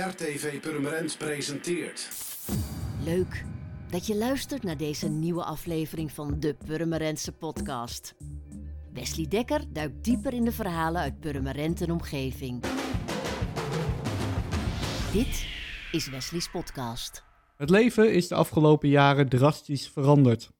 RTV Purmerend presenteert. Leuk dat je luistert naar deze nieuwe aflevering van de Purmerendse podcast. Wesley Dekker duikt dieper in de verhalen uit Purmerend en omgeving. Dit is Wesley's podcast. Het leven is de afgelopen jaren drastisch veranderd.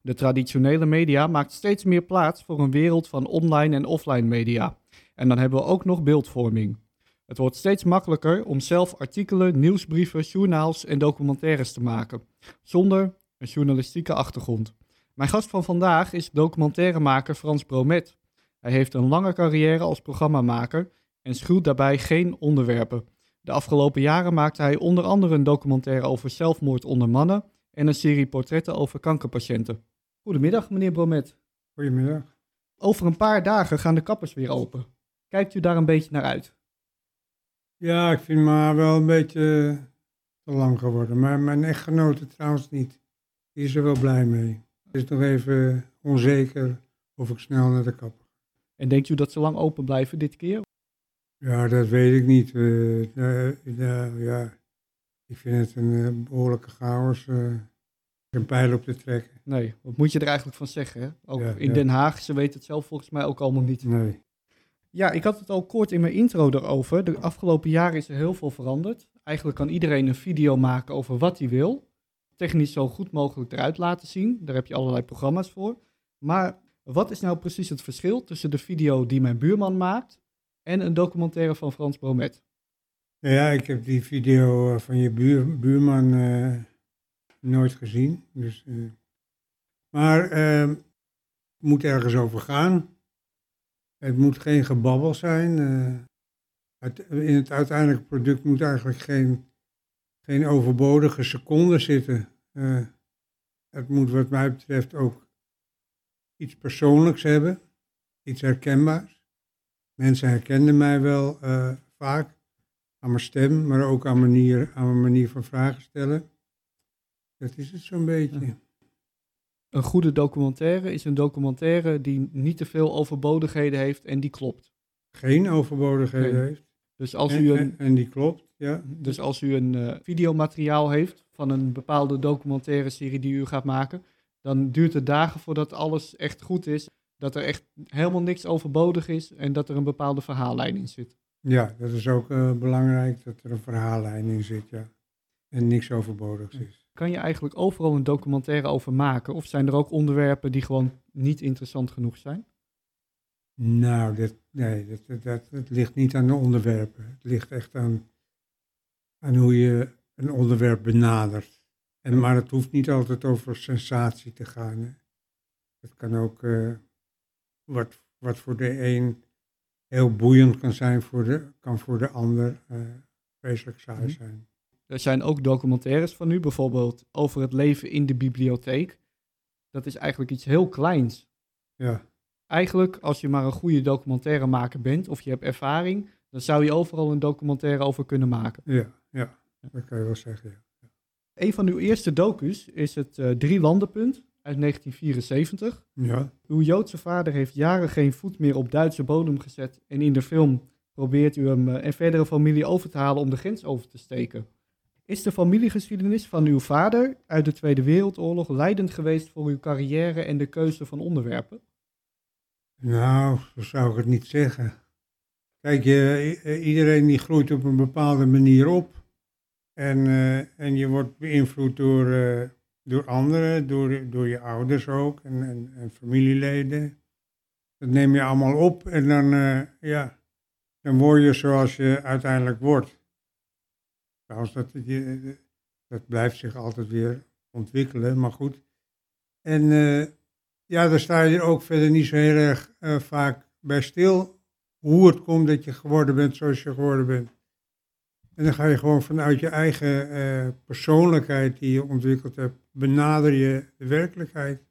De traditionele media maakt steeds meer plaats voor een wereld van online en offline media. En dan hebben we ook nog beeldvorming. Het wordt steeds makkelijker om zelf artikelen, nieuwsbrieven, journaals en documentaires te maken, zonder een journalistieke achtergrond. Mijn gast van vandaag is documentairemaker Frans Bromet. Hij heeft een lange carrière als programmamaker en schuwt daarbij geen onderwerpen. De afgelopen jaren maakte hij onder andere een documentaire over zelfmoord onder mannen en een serie portretten over kankerpatiënten. Goedemiddag, meneer Bromet. Goedemiddag. Over een paar dagen gaan de kappers weer open. Kijkt u daar een beetje naar uit? Ja, ik vind maar wel een beetje te lang geworden. Maar mijn echtgenote trouwens niet. Die is er wel blij mee. Het is nog even onzeker of ik snel naar de kapper. En denkt u dat ze lang open blijven dit keer? Ja, dat weet ik niet. Uh, uh, ja, ik vind het een uh, behoorlijke chaos. een pijl op te trekken. Nee, wat moet je er eigenlijk van zeggen? Hè? Ook Ja, in ja. Den Haag, ze weten het zelf volgens mij ook allemaal niet. Nee. Ja, ik had het al kort in mijn intro erover. De afgelopen jaren is er heel veel veranderd. Eigenlijk kan iedereen een video maken over wat hij wil. Technisch zo goed mogelijk eruit laten zien. Daar heb je allerlei programma's voor. Maar wat is nou precies het verschil tussen de video die mijn buurman maakt en een documentaire van Frans Bromet? Nou ja, ik heb die video eh, van je buur, buurman eh, nooit gezien. Dus, eh, maar het moet ergens over gaan. Het moet geen gebabbel zijn. eh. in het uiteindelijke product moet eigenlijk geen, geen overbodige seconde zitten. Eh, het moet wat mij betreft ook iets persoonlijks hebben. Iets herkenbaars. Mensen herkenden mij wel eh, vaak aan mijn stem, maar ook aan, manier, aan mijn manier van vragen stellen. Dat is het zo'n beetje. Een goede documentaire is een documentaire die niet te veel overbodigheden heeft en die klopt. Geen overbodigheden Nee. heeft. Dus als en, u een, en, en die klopt, ja. Dus als u een eh, videomateriaal heeft van een bepaalde documentaire serie die u gaat maken, dan duurt het dagen voordat alles echt goed is. Dat er echt helemaal niks overbodig is en dat er een bepaalde verhaallijn in zit. Ja, dat is ook eh, belangrijk, dat er een verhaallijn in zit, ja. En niks overbodigs is. Kan je eigenlijk overal een documentaire over maken? Of zijn er ook onderwerpen die gewoon niet interessant genoeg zijn? Nou, dat, nee, dat, dat, ligt niet aan de onderwerpen. Het ligt echt aan, aan hoe je een onderwerp benadert. En, maar het hoeft niet altijd over sensatie te gaan. Hè. Het kan ook, eh, wat, wat voor de een heel boeiend kan zijn, voor de, kan voor de ander vreselijk saai Mhm. zijn. Er zijn ook documentaires van u, bijvoorbeeld over het leven in de bibliotheek. Dat is eigenlijk iets heel kleins. Ja, Eigenlijk, als je maar een goede documentairemaker bent of je hebt ervaring, dan zou je overal een documentaire over kunnen maken. ja, ja, dat kan je wel zeggen. Ja. Een van uw eerste docus is het eh Drie Landenpunt uit 1974. ja, Uw Joodse vader heeft jaren geen voet meer op Duitse bodem gezet en in de film probeert u hem eh, en verdere familie over te halen om de grens over te steken. Is de familiegeschiedenis van uw vader uit de Tweede Wereldoorlog leidend geweest voor uw carrière en de keuze van onderwerpen? Nou, zo zou ik het niet zeggen. Kijk, je, iedereen die groeit op een bepaalde manier op. En, eh, en je wordt beïnvloed door, eh, door anderen, door, door je ouders ook en, en, en familieleden. Dat neem je allemaal op en dan, eh, ja, dan word je zoals je uiteindelijk wordt. Trouwens, dat, je, dat blijft zich altijd weer ontwikkelen, maar goed. En eh, ja, daar sta je ook verder niet zo heel erg eh, vaak bij stil hoe het komt dat je geworden bent zoals je geworden bent. En dan ga je gewoon vanuit je eigen eh, persoonlijkheid die je ontwikkeld hebt, benader je de werkelijkheid.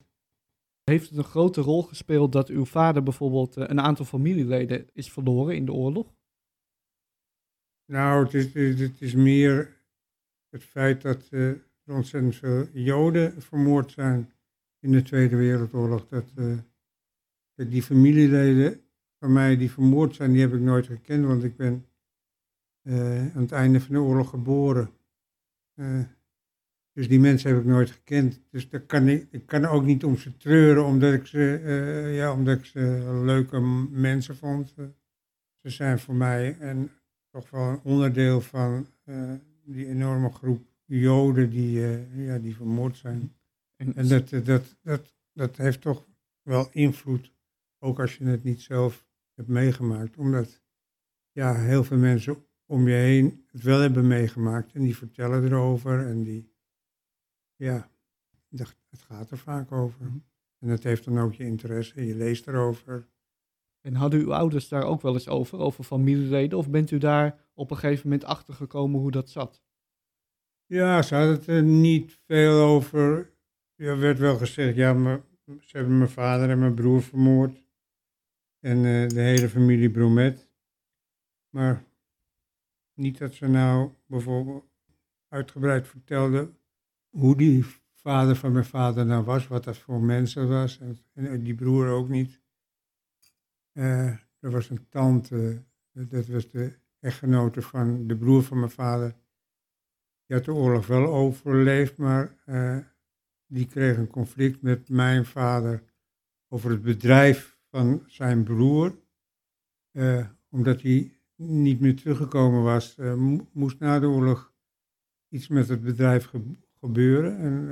Heeft het een grote rol gespeeld dat uw vader bijvoorbeeld eh, een aantal familieleden is verloren in de oorlog? Nou, het is, is meer het feit dat eh, er ontzettend veel Joden vermoord zijn in de Tweede Wereldoorlog. Dat, eh, die familieleden van mij die vermoord zijn, die heb ik nooit gekend, want ik ben eh, aan het einde van de oorlog geboren. Dus die mensen heb ik nooit gekend. Dus daar kan ik, ik kan ook niet om ze treuren, omdat ik ze, ja, omdat ik ze leuke mensen vond. Ze zijn voor mij en toch wel een onderdeel van eh, die enorme groep Joden die, eh, ja, die vermoord zijn. En, En dat, eh, dat, dat, dat heeft toch wel invloed, ook als je het niet zelf hebt meegemaakt. Omdat ja, heel veel mensen om je heen het wel hebben meegemaakt en die vertellen erover en die, ja, het gaat er vaak over. En dat heeft dan ook je interesse, je leest erover. En hadden uw ouders daar ook wel eens over, over familieleden? Of bent u daar op een gegeven moment achter gekomen hoe dat zat? Ja, ze hadden het er niet veel over. Er werd wel gezegd, ja, ze hebben mijn vader en mijn broer vermoord. En eh, de hele familie Bromet. Maar niet dat ze nou bijvoorbeeld uitgebreid vertelden hoe die vader van mijn vader nou was, wat dat voor mensen was. En die broer ook niet. Eh, er was een tante, dat was de echtgenote van de broer van mijn vader. Die had de oorlog wel overleefd, maar eh, die kreeg een conflict met mijn vader over het bedrijf van zijn broer. Eh, omdat hij niet meer teruggekomen was, mo- moest na de oorlog iets met het bedrijf ge- gebeuren. En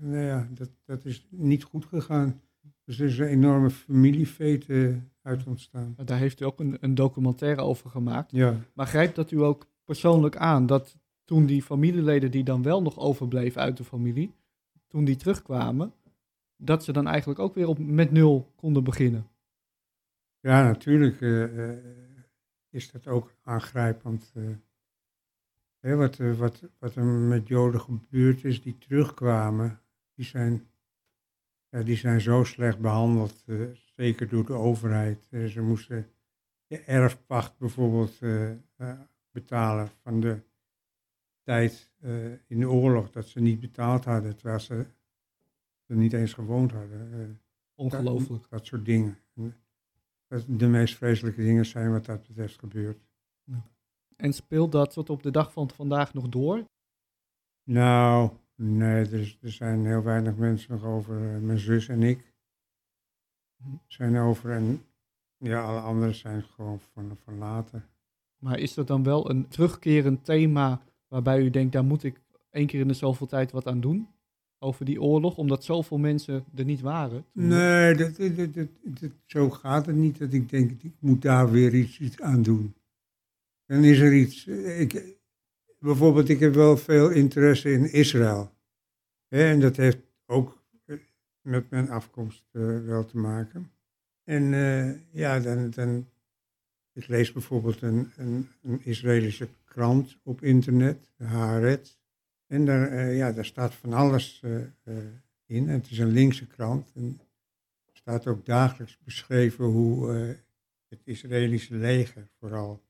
nou ja, dat, dat is niet goed gegaan. Dus er is een enorme familiefete uit ontstaan. Daar heeft u ook een, een documentaire over gemaakt. Ja. Maar grijpt dat u ook persoonlijk aan dat toen die familieleden die dan wel nog overbleven uit de familie, toen die terugkwamen, dat ze dan eigenlijk ook weer op, met nul konden beginnen? Ja, natuurlijk eh, eh, is dat ook aangrijpend. eh. Hè, wat, wat, wat er met Joden gebeurd is die terugkwamen, die zijn, ja, die zijn zo slecht behandeld, eh, zeker door de overheid. Eh, ze moesten de erfpacht bijvoorbeeld eh, betalen van de tijd in de oorlog, dat ze niet betaald hadden, terwijl ze er niet eens gewoond hadden. Ongelooflijk. Dat, dat soort dingen. Dat de meest vreselijke dingen zijn wat dat betreft gebeurd. En speelt dat tot op de dag van vandaag nog door? Nou, nee, er, is- er zijn heel weinig mensen nog over. eh, Mijn zus en ik zijn over. En ja, alle anderen zijn gewoon van, van later. Maar is dat dan wel een terugkerend thema waarbij u denkt, daar moet ik één keer in de zoveel tijd wat aan doen? Over die oorlog, omdat zoveel mensen er niet waren? Nee, dat, dat, dat, dat- dat- zo gaat het niet dat ik denk, ik moet daar weer iets, iets aan doen. Dan is er iets. eh, Ik, bijvoorbeeld, ik heb wel veel interesse in Israël. En dat heeft ook eh, met mijn afkomst eh, wel te maken. En eh, ja, dan, dan. Ik lees bijvoorbeeld een, een, Israëlische krant op internet, de Haaretz. En daar, ja, daar staat van alles in. En het is een linkse krant. En er staat ook dagelijks beschreven hoe het Israëlische leger vooral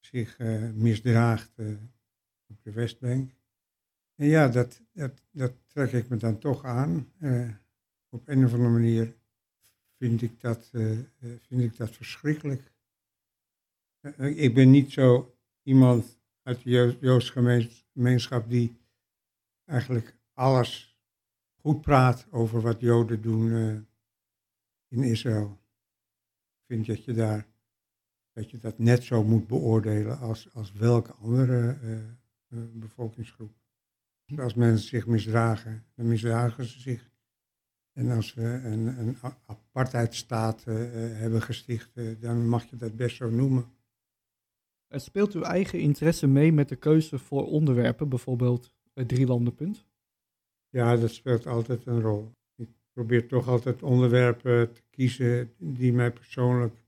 zich misdraagt op de Westbank. En ja, dat, dat, dat trek ik me dan toch aan. Eh, op een of andere manier vind ik dat, eh, eh, vind ik dat verschrikkelijk. Ik ben niet zo iemand uit de Jo- Joodse gemeens- gemeenschap die eigenlijk alles goed praat over wat Joden doen in Israël. Ik vind dat je daar dat je dat net zo moet beoordelen als, als welke andere bevolkingsgroep. Dus als mensen zich misdragen, dan misdragen ze zich. En als we een, een apartheidstaat eh, eh, hebben gesticht, eh, dan mag je dat best zo noemen. En speelt uw eigen interesse mee met de keuze voor onderwerpen, bijvoorbeeld het drielandenpunt? Ja, dat speelt altijd een rol. Ik probeer toch altijd onderwerpen te kiezen die mij persoonlijk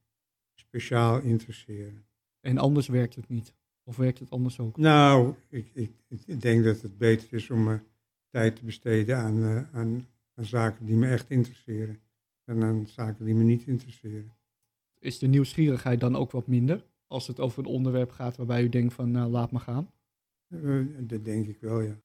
speciaal interesseren. En anders werkt het niet. Of werkt het anders ook? Nou, ik, ik, ik denk dat het beter is om mijn tijd te besteden aan, eh, aan, aan zaken die me echt interesseren. Dan aan zaken die me niet interesseren. Is de nieuwsgierigheid dan ook wat minder? Als het over een onderwerp gaat waarbij u denkt van nou, laat maar gaan. Eh, dat denk ik wel, ja.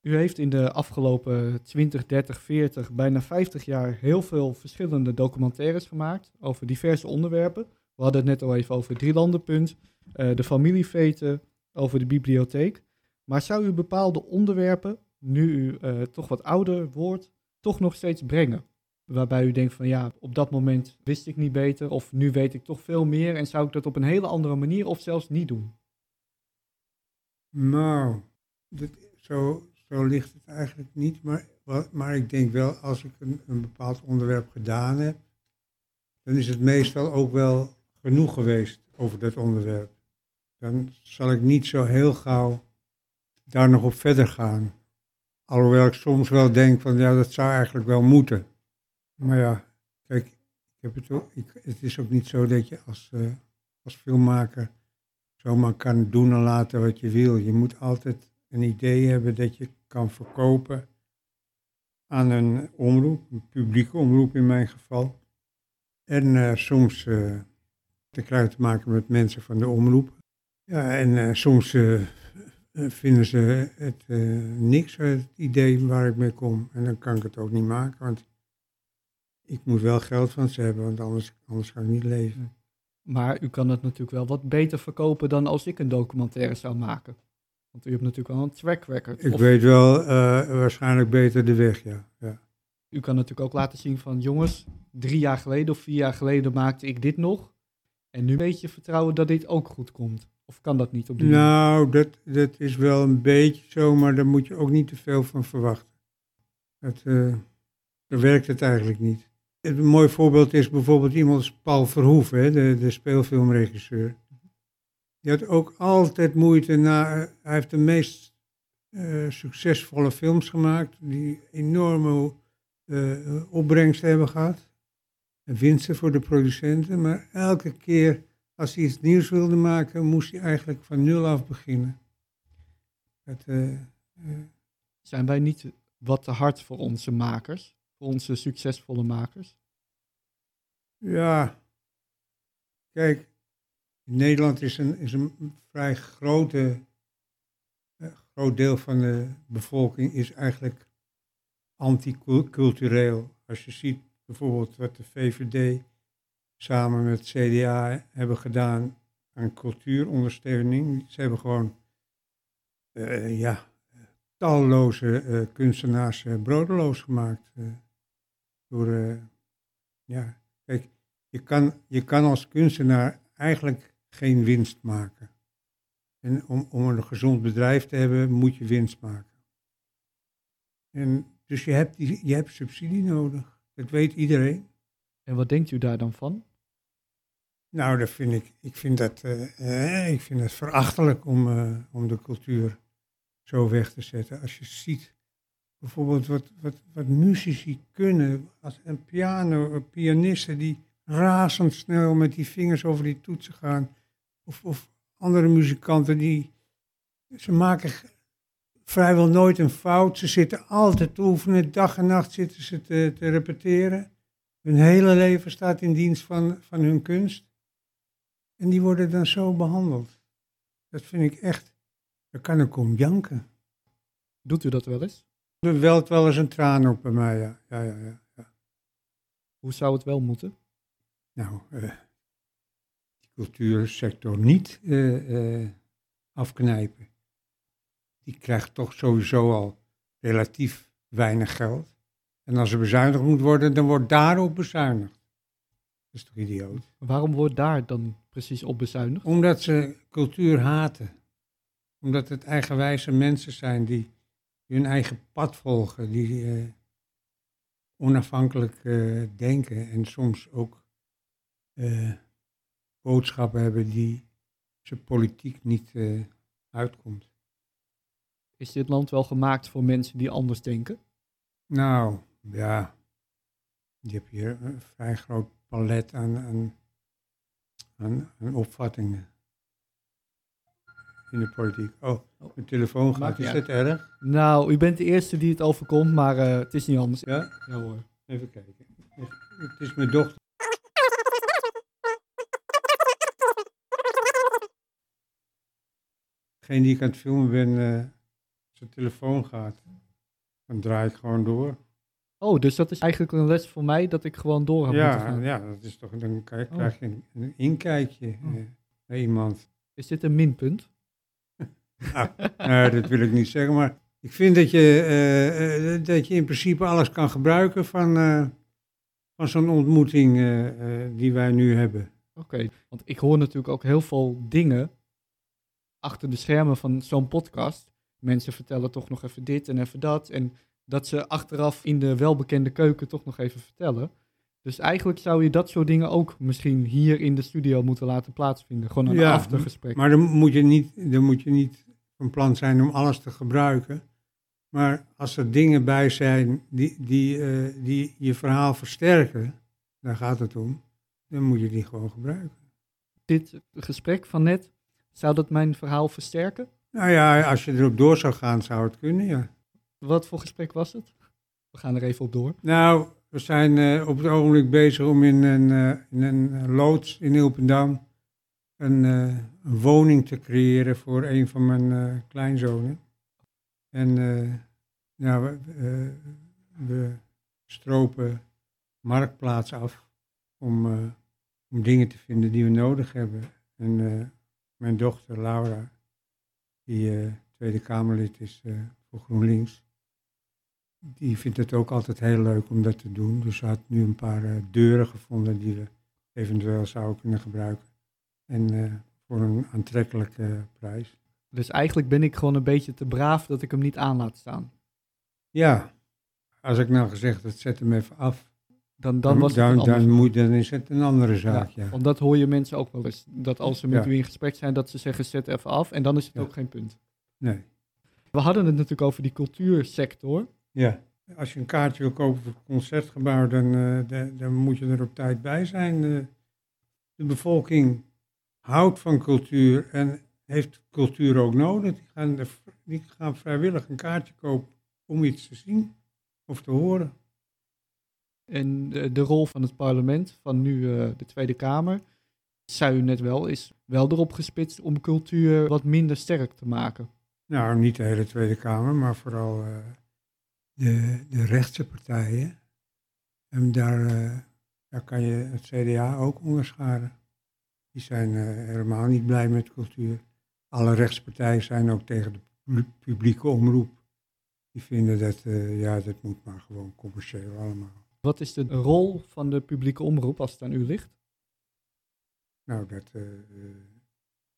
U heeft in de afgelopen 20, 30, 40, bijna 50 jaar heel veel verschillende documentaires gemaakt over diverse onderwerpen. We hadden het net al even over het drielandenpunt, eh de familieveten, over de bibliotheek. Maar zou u bepaalde onderwerpen, nu u eh, toch wat ouder wordt, toch nog steeds brengen? Waarbij u denkt van ja, op dat moment wist ik niet beter of nu weet ik toch veel meer en zou ik dat op een hele andere manier of zelfs niet doen? Nou, zo, zo ligt het eigenlijk niet. Maar, maar ik denk wel, als ik een, een bepaald onderwerp gedaan heb, dan is het meestal ook wel genoeg geweest over dat onderwerp. Dan zal ik niet zo heel gauw daar nog op verder gaan. Alhoewel ik soms wel denk van ja, dat zou eigenlijk wel moeten. Maar ja, kijk, ik heb het, ook, ik, het is ook niet zo dat je als, eh, als filmmaker zomaar kan doen en laten wat je wil. Je moet altijd een idee hebben dat je kan verkopen aan een omroep, een publieke omroep in mijn geval. En eh, soms eh te krijgen te maken met mensen van de omroep. Ja, en eh, soms eh, eh, vinden ze het niks, het idee waar ik mee kom. En dan kan ik het ook niet maken, want ik moet wel geld van ze hebben, want anders, anders kan ik niet leven. Maar u kan het natuurlijk wel wat beter verkopen dan als ik een documentaire zou maken. Want u hebt natuurlijk wel een track record. Ik Of weet wel waarschijnlijk beter de weg, ja. ja. U kan natuurlijk ook laten zien van jongens, drie jaar geleden of vier jaar geleden maakte ik dit nog. En nu weet je vertrouwen dat dit ook goed komt. Of kan dat niet op die? Nou, dat, dat is wel een beetje zo, maar daar moet je ook niet te veel van verwachten. Dat, daar werkt het eigenlijk niet. Een mooi voorbeeld is bijvoorbeeld iemand als Paul Verhoeven, de, de speelfilmregisseur. Die had ook altijd moeite na. Hij heeft de meest eh, succesvolle films gemaakt, die enorme eh, opbrengsten hebben gehad. En winsten voor de producenten, maar elke keer als hij iets nieuws wilde maken, moest hij eigenlijk van nul af beginnen. Het, eh, eh, Zijn wij niet wat te hard voor onze makers? Voor onze succesvolle makers? ja, kijk, Nederland is een, is een vrij grote, eh, groot deel van de bevolking is eigenlijk anticultureel. Als je ziet bijvoorbeeld wat de VVD samen met CDA hebben gedaan aan cultuurondersteuning. Ze hebben gewoon eh, ja, talloze eh, kunstenaars eh, broodeloos gemaakt. door, ja, kijk, je kan, je kan als kunstenaar eigenlijk geen winst maken. En om, om een gezond bedrijf te hebben, moet je winst maken. En dus je hebt, die, je hebt subsidie nodig. Dat weet iedereen. En wat denkt u daar dan van? Nou, dat vind ik, ik vind dat, eh, eh, ik vind het verachtelijk om, eh, om de cultuur zo weg te zetten. Als je ziet bijvoorbeeld wat, wat, wat muzici kunnen, als een piano, eh, pianisten die razendsnel met die vingers over die toetsen gaan. Of, of andere muzikanten die, ze maken vrijwel nooit een fout. Ze zitten altijd te oefenen, dag en nacht zitten ze te, te repeteren. Hun hele leven staat in dienst van, van hun kunst. En die worden dan zo behandeld. Dat vind ik echt, daar kan ik om janken. Doet u dat wel eens? Er welt wel eens een traan op bij mij, ja. ja, ja, ja, ja. Hoe zou het wel moeten? Nou, eh, die cultuursector niet eh, eh, afknijpen. Die krijgt toch sowieso al relatief weinig geld. En als er bezuinigd moet worden, dan wordt daarop bezuinigd. Dat is toch idioot? Waarom wordt daar dan precies op bezuinigd? Omdat ze cultuur haten. Omdat het eigenwijze mensen zijn die hun eigen pad volgen, die eh, onafhankelijk eh, denken en soms ook eh, boodschappen hebben die ze politiek niet uitkomt. Is dit land wel gemaakt voor mensen die anders denken? Nou, ja, je hebt hier een vrij groot palet aan, aan, aan, aan opvattingen in de politiek. Oh, mijn telefoon gaat, is dat erg? Nou, u bent de eerste die het overkomt, maar eh, het is niet anders. Ja? Ja hoor. Even kijken. Het is mijn dochter. Degene die ik aan het filmen ben, eh zijn telefoon gaat. Dan draai ik gewoon door. Oh, dus dat is eigenlijk een les voor mij dat ik gewoon door heb moeten Ja, gaan. ja, dat is toch, dan krijg, Oh. krijg je een, een inkijkje Oh. eh, bij iemand. Is dit een minpunt? Nou, dat wil ik niet zeggen, maar ik vind dat je, eh, eh, dat je in principe alles kan gebruiken van, van zo'n ontmoeting die wij nu hebben. Oké, want ik hoor natuurlijk ook heel veel dingen achter de schermen van zo'n podcast. Mensen vertellen toch nog even dit en even dat. En dat ze achteraf in de welbekende keuken toch nog even vertellen. Dus eigenlijk zou je dat soort dingen ook misschien hier in de studio moeten laten plaatsvinden. Gewoon een Ja, aftergesprek. Maar dan moet, je niet, dan moet je niet van plan zijn om alles te gebruiken. Maar als er dingen bij zijn die, die, eh, die je verhaal versterken, daar gaat het om, dan moet je die gewoon gebruiken. Dit gesprek van net, zou dat mijn verhaal versterken? Nou ja, als je erop door zou gaan, zou het kunnen, ja. Wat voor gesprek was het? We gaan er even op door. Nou, we zijn eh, op het ogenblik bezig om in een, eh, in een loods in Ilpendam een, eh, een woning te creëren voor een van mijn kleinzonen. En eh, nou, we, we stropen marktplaats af om, om dingen te vinden die we nodig hebben. En mijn dochter Laura, die eh, Tweede Kamerlid is eh, voor GroenLinks, die vindt het ook altijd heel leuk om dat te doen. Dus ze had nu een paar eh, deuren gevonden die we eventueel zouden kunnen gebruiken. En voor een aantrekkelijke prijs. Dus eigenlijk ben ik gewoon een beetje te braaf dat ik hem niet aan laat staan. Ja, als ik nou gezegd had, zet hem even af. Dan, dan was dan, moet, dan is het een andere zaak, ja. Want dat hoor je mensen ook wel eens. Dat als ze met Ja. u in gesprek zijn, dat ze zeggen zet even af. En dan is het Ja. ook geen punt. Nee. We hadden het natuurlijk over die cultuursector. Ja. Als je een kaartje wil kopen voor het concertgebouw, dan, eh, de- dan moet je er op tijd bij zijn. Eh, de bevolking houdt van cultuur en heeft cultuur ook nodig. Die gaan, er- die gaan vrijwillig een kaartje kopen om iets te zien of te horen. En de, rol van het parlement, van nu eh, de Tweede Kamer, zei u net wel, is wel erop gespitst om cultuur wat minder sterk te maken. Nou, niet de hele Tweede Kamer, maar vooral eh, de, de rechtse partijen. En daar, eh, daar kan je het CDA ook onderscharen. Die zijn eh, helemaal niet blij met cultuur. Alle rechtspartijen zijn ook tegen de pu- publieke omroep. Die vinden dat, eh, ja, dat moet maar gewoon commercieel allemaal. Wat is de rol van de publieke omroep als het aan u ligt? Nou, dat, eh,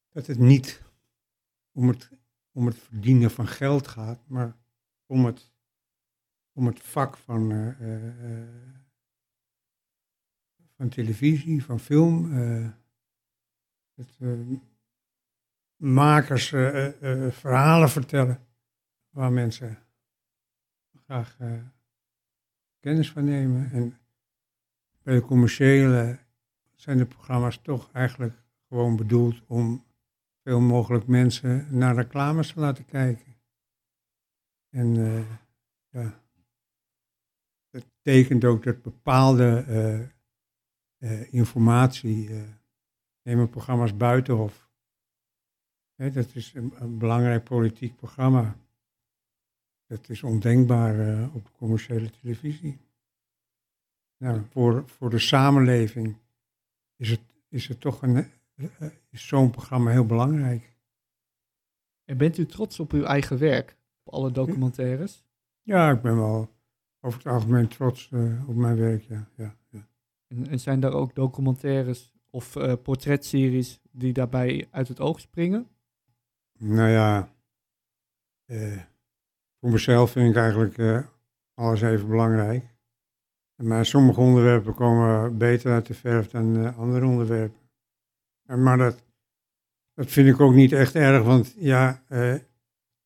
dat het niet om het, om het verdienen van geld gaat, maar om het, om het vak van, eh, eh, van televisie, van film. eh, makers verhalen vertellen waar mensen graag kennis van nemen. En bij de commerciële zijn de programma's toch eigenlijk gewoon bedoeld om veel mogelijk mensen naar reclames te laten kijken. En eh, ja, dat betekent ook dat bepaalde eh, eh, informatie, nemen programma's Buitenhof. Hè, dat is een belangrijk politiek programma. Dat is ondenkbaar eh, op de commerciële televisie. Nou, voor, voor de samenleving is het, is het toch een, eh, eh, is zo'n programma heel belangrijk. En bent u trots op uw eigen werk, op alle documentaires? Ja, ik ben wel over het algemeen trots op mijn werk, ja. ja, ja. En, en zijn daar ook documentaires of portretseries die daarbij uit het oog springen? Nou ja, voor mezelf vind ik eigenlijk eh, alles even belangrijk. Maar sommige onderwerpen komen beter uit de verf dan eh, andere onderwerpen. En maar dat, dat vind ik ook niet echt erg, want ja, eh,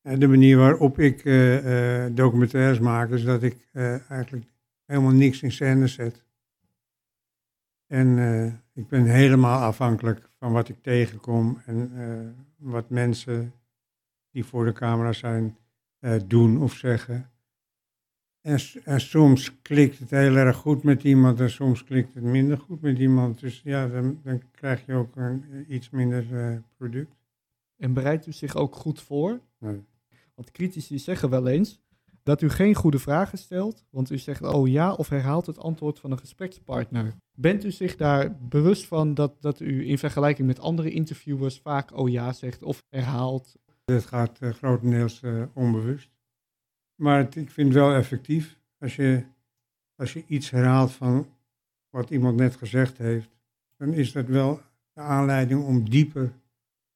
de manier waarop ik eh, eh, documentaires maak is dat ik eh, eigenlijk helemaal niks in scène zet. En eh, ik ben helemaal afhankelijk van wat ik tegenkom en eh, wat mensen die voor de camera zijn eh, doen of zeggen. En, en soms klikt het heel erg goed met iemand en soms klikt het minder goed met iemand. Dus ja, dan, dan krijg je ook een iets minder eh, product. En bereidt u zich ook goed voor? Nee. Want critici zeggen wel eens dat u geen goede vragen stelt, want u zegt oh ja of herhaalt het antwoord van een gesprekspartner. Bent u zich daar bewust van dat, dat u in vergelijking met andere interviewers vaak oh ja zegt of herhaalt? Dat gaat uh, grotendeels uh, onbewust. Maar het, ik vind het wel effectief. Als je, als je iets herhaalt van wat iemand net gezegd heeft, dan is dat wel de aanleiding om dieper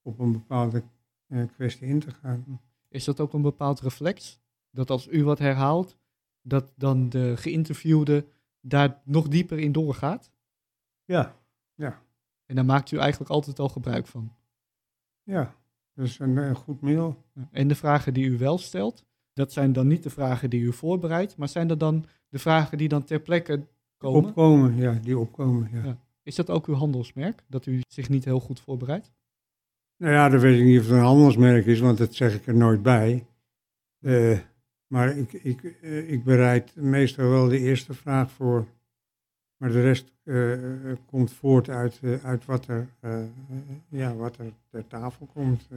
op een bepaalde uh, kwestie in te gaan. Is dat ook een bepaald reflex? Dat als u wat herhaalt, dat dan de geïnterviewde daar nog dieper in doorgaat? Ja, ja. En daar maakt u eigenlijk altijd al gebruik van? Ja, dat is een, een goed middel. En de vragen die u wel stelt, dat zijn dan niet de vragen die u voorbereidt, maar zijn dat dan de vragen die dan ter plekke komen? Opkomen, ja, die opkomen, ja. ja. Is dat ook uw handelsmerk, dat u zich niet heel goed voorbereidt? Nou ja, dat weet ik niet of het een handelsmerk is, want dat zeg ik er nooit bij. Uh, maar ik, ik, uh, ik bereid meestal wel de eerste vraag voor. Maar de rest uh, komt voort uit, uit wat, er, ja, wat er ter tafel komt.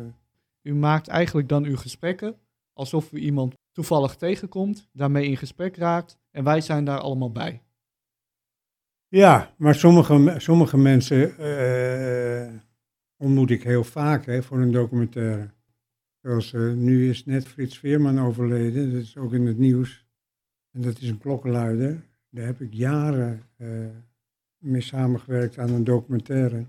U maakt eigenlijk dan uw gesprekken alsof u iemand toevallig tegenkomt, daarmee in gesprek raakt en wij zijn daar allemaal bij. Ja, maar sommige, sommige mensen ontmoet ik heel vaak hè, voor een documentaire. Zoals uh, nu is net Frits Veerman overleden, dat is ook in het nieuws. En dat is een klokkenluider. Daar heb ik jaren uh, mee samengewerkt aan een documentaire.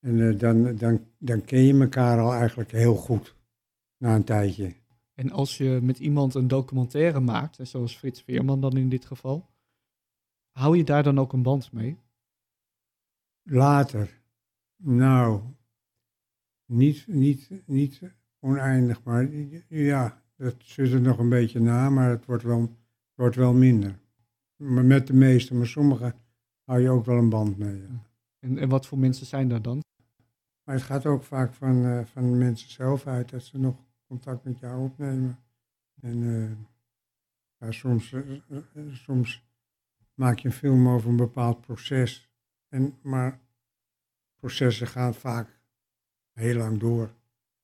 En uh, dan, dan, dan ken je elkaar al eigenlijk heel goed, na een tijdje. En als je met iemand een documentaire maakt, zoals Frits Veerman dan in dit geval, hou je daar dan ook een band mee? Later. Nou, niet, niet, niet oneindig, maar ja, dat zit er nog een beetje na, maar het wordt wel, wordt wel minder. Maar met de meeste, maar sommige hou je ook wel een band mee. Ja. En, en wat voor mensen zijn dat dan? Maar het gaat ook vaak van, uh, van de mensen zelf uit, dat ze nog contact met jou opnemen. En uh, ja, soms, uh, soms maak je een film over een bepaald proces, en, maar processen gaan vaak heel lang door.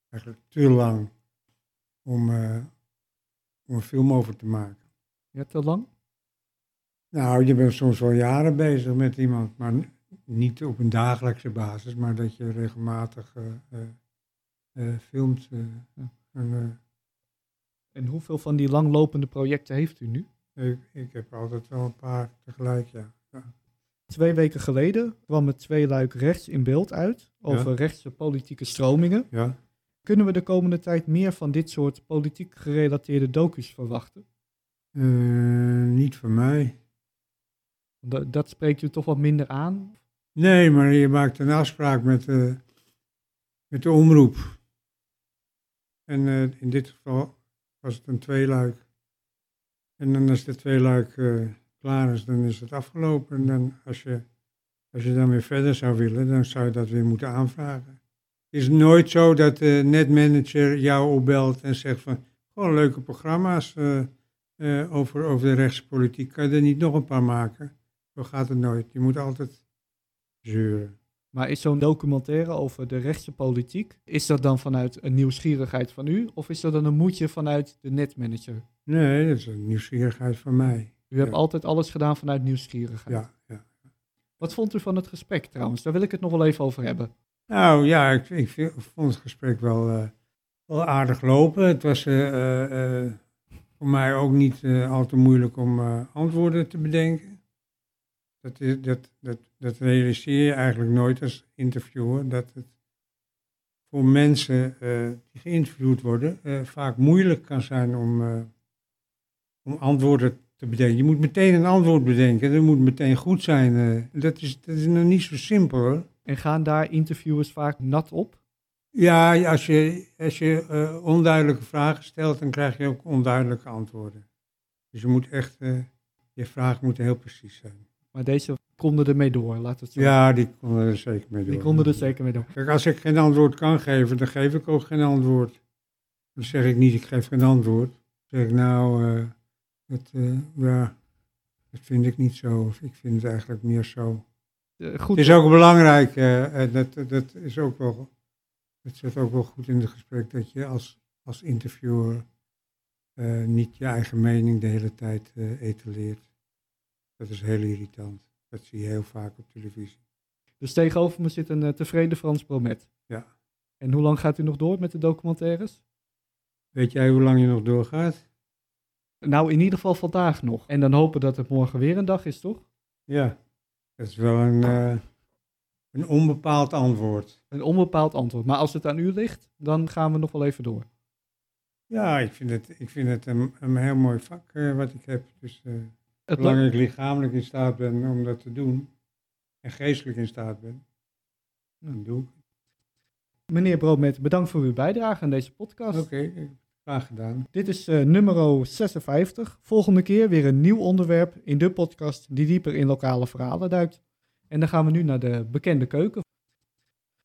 Eigenlijk te lang om, om een film over te maken. Ja, te lang? Nou, je bent soms wel jaren bezig met iemand, maar niet op een dagelijkse basis, maar dat je regelmatig uh, uh, filmt. En, en, hoeveel van die langlopende projecten heeft u nu? Ik, ik heb altijd wel een paar tegelijk, ja. ja. Twee weken geleden kwam het tweeluik rechts in beeld uit over ja. rechtse politieke stromingen. Ja. Kunnen we de komende tijd meer van dit soort politiek gerelateerde docus verwachten? Uh, niet van mij. Dat, dat spreekt u toch wat minder aan? Nee, maar je maakt een afspraak met, uh, met de omroep. En uh, in dit geval was het een tweeluik. En dan is de tweeluik klaar is, dan is het afgelopen. En dan, als, je, als je dan weer verder zou willen, dan zou je dat weer moeten aanvragen. Het is nooit zo dat de netmanager jou opbelt en zegt van, gewoon leuke programma's uh, uh, over, over de rechtspolitiek, kan je er niet nog een paar maken? Zo gaat het nooit. Je moet altijd zeuren. Maar is zo'n documentaire over de rechtse politiek, is dat dan vanuit een nieuwsgierigheid van u of is dat dan een moedje vanuit de netmanager? Nee, dat is een nieuwsgierigheid van mij. U hebt altijd alles gedaan vanuit nieuwsgierigheid. Ja, ja. Wat vond u van het gesprek trouwens? Daar wil ik het nog wel even over hebben. Nou ja, ik, ik vond het gesprek wel, uh, wel aardig lopen. Het was uh, uh, voor mij ook niet al te moeilijk om antwoorden te bedenken. Dat, is, dat, dat, dat realiseer je eigenlijk nooit als interviewer. Dat het voor mensen die geïnterviewd worden vaak moeilijk kan zijn om, om antwoorden te bedenken. Je moet meteen een antwoord bedenken. Dat moet meteen goed zijn. Dat, is, dat is nog niet zo simpel hoor. En gaan daar interviewers vaak nat op? Ja, als je, als je uh, onduidelijke vragen stelt, dan krijg je ook onduidelijke antwoorden. Dus je moet echt, uh, je vragen moeten heel precies zijn. Maar deze konden er mee door, laat het zo Ja, die konden er zeker mee door. Die konden er zeker mee door. Kijk, als ik geen antwoord kan geven, dan geef ik ook geen antwoord. Dan zeg ik niet, ik geef geen antwoord. Dan zeg ik nou, dat, uh, ja, dat vind ik niet zo. Ik vind het eigenlijk meer zo. Goed. Het is ook belangrijk, dat, dat is ook wel, het zit ook wel goed in het gesprek, dat je als, als interviewer niet je eigen mening de hele tijd etaleert. Dat is heel irritant. Dat zie je heel vaak op televisie. Dus tegenover me zit een tevreden Frans Bromet. Ja. En hoe lang gaat u nog door met de documentaires? Weet jij hoe lang je nog doorgaat? Nou, in ieder geval vandaag nog. En dan hopen dat het morgen weer een dag is, toch? Ja, dat is wel een, eh, een onbepaald antwoord. Een onbepaald antwoord. Maar als het aan u ligt, dan gaan we nog wel even door. Ja, ik vind het, ik vind het een, een heel mooi vak eh, wat ik heb. Dus eh Het zolang ik lichamelijk in staat ben om dat te doen en geestelijk in staat ben, dan doe ik het. Meneer Broodmet, bedankt voor uw bijdrage aan deze podcast. Oké, graag gedaan. Dit is eh, nummer 56. Volgende keer weer een nieuw onderwerp in de podcast die dieper in lokale verhalen duikt. En dan gaan we nu naar de bekende keuken.